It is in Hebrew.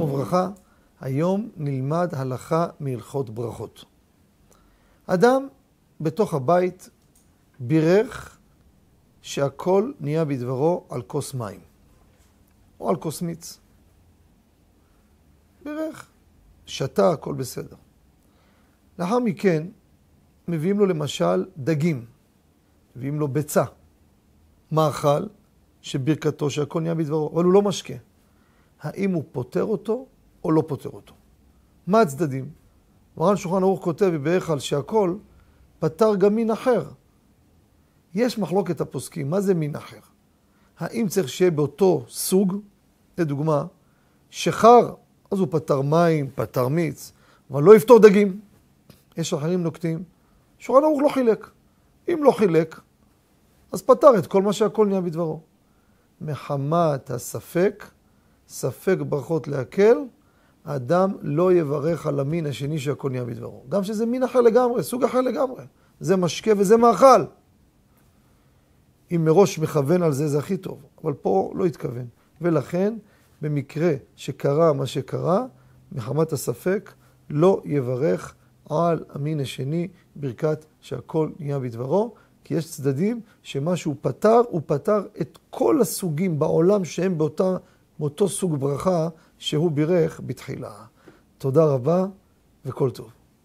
וברכה, היום נלמד הלכה מהלכות ברכות. אדם בתוך הבית בירך שהכל נהיה בדברו על כוס מים, או על כוס מיץ. בירך, שתה, הכל בסדר. לאחר מכן, מביאים לו למשל דגים, מביאים לו ביצה, מאכל שברכתו שהכל נהיה בדברו, אבל הוא לא משקה. האם הוא פותר אותו או לא פותר אותו? מה הצדדים? מרן שולחן ערוך כותב על שהכל פתר גם מין אחר. יש מחלוקת הפוסקים, מה זה מין אחר? האם צריך שיהיה באותו סוג, לדוגמה, שחר, אז הוא פתר מים, פתר מיץ, אבל לא יפתור דגים. יש אחרים נוקטים, שולחן ערוך לא חילק. אם לא חילק, אז פתר את כל מה שהכל נהיה בדברו. מחמת הספק, ספק ברכות להקל, האדם לא יברך על המין השני שהכל נהיה בדברו. גם שזה מין אחר לגמרי, סוג אחר לגמרי. זה משקה וזה מאכל. אם מראש מכוון על זה, זה הכי טוב. אבל פה לא התכוון. ולכן, במקרה שקרה מה שקרה, מחמת הספק, לא יברך על המין השני ברכת שהכל נהיה בדברו, כי יש צדדים שמה שהוא פתר, הוא פתר את כל הסוגים בעולם שהם באותה, באותו סוג ברכה שהוא בירך בתחילה. תודה רבה וכל טוב.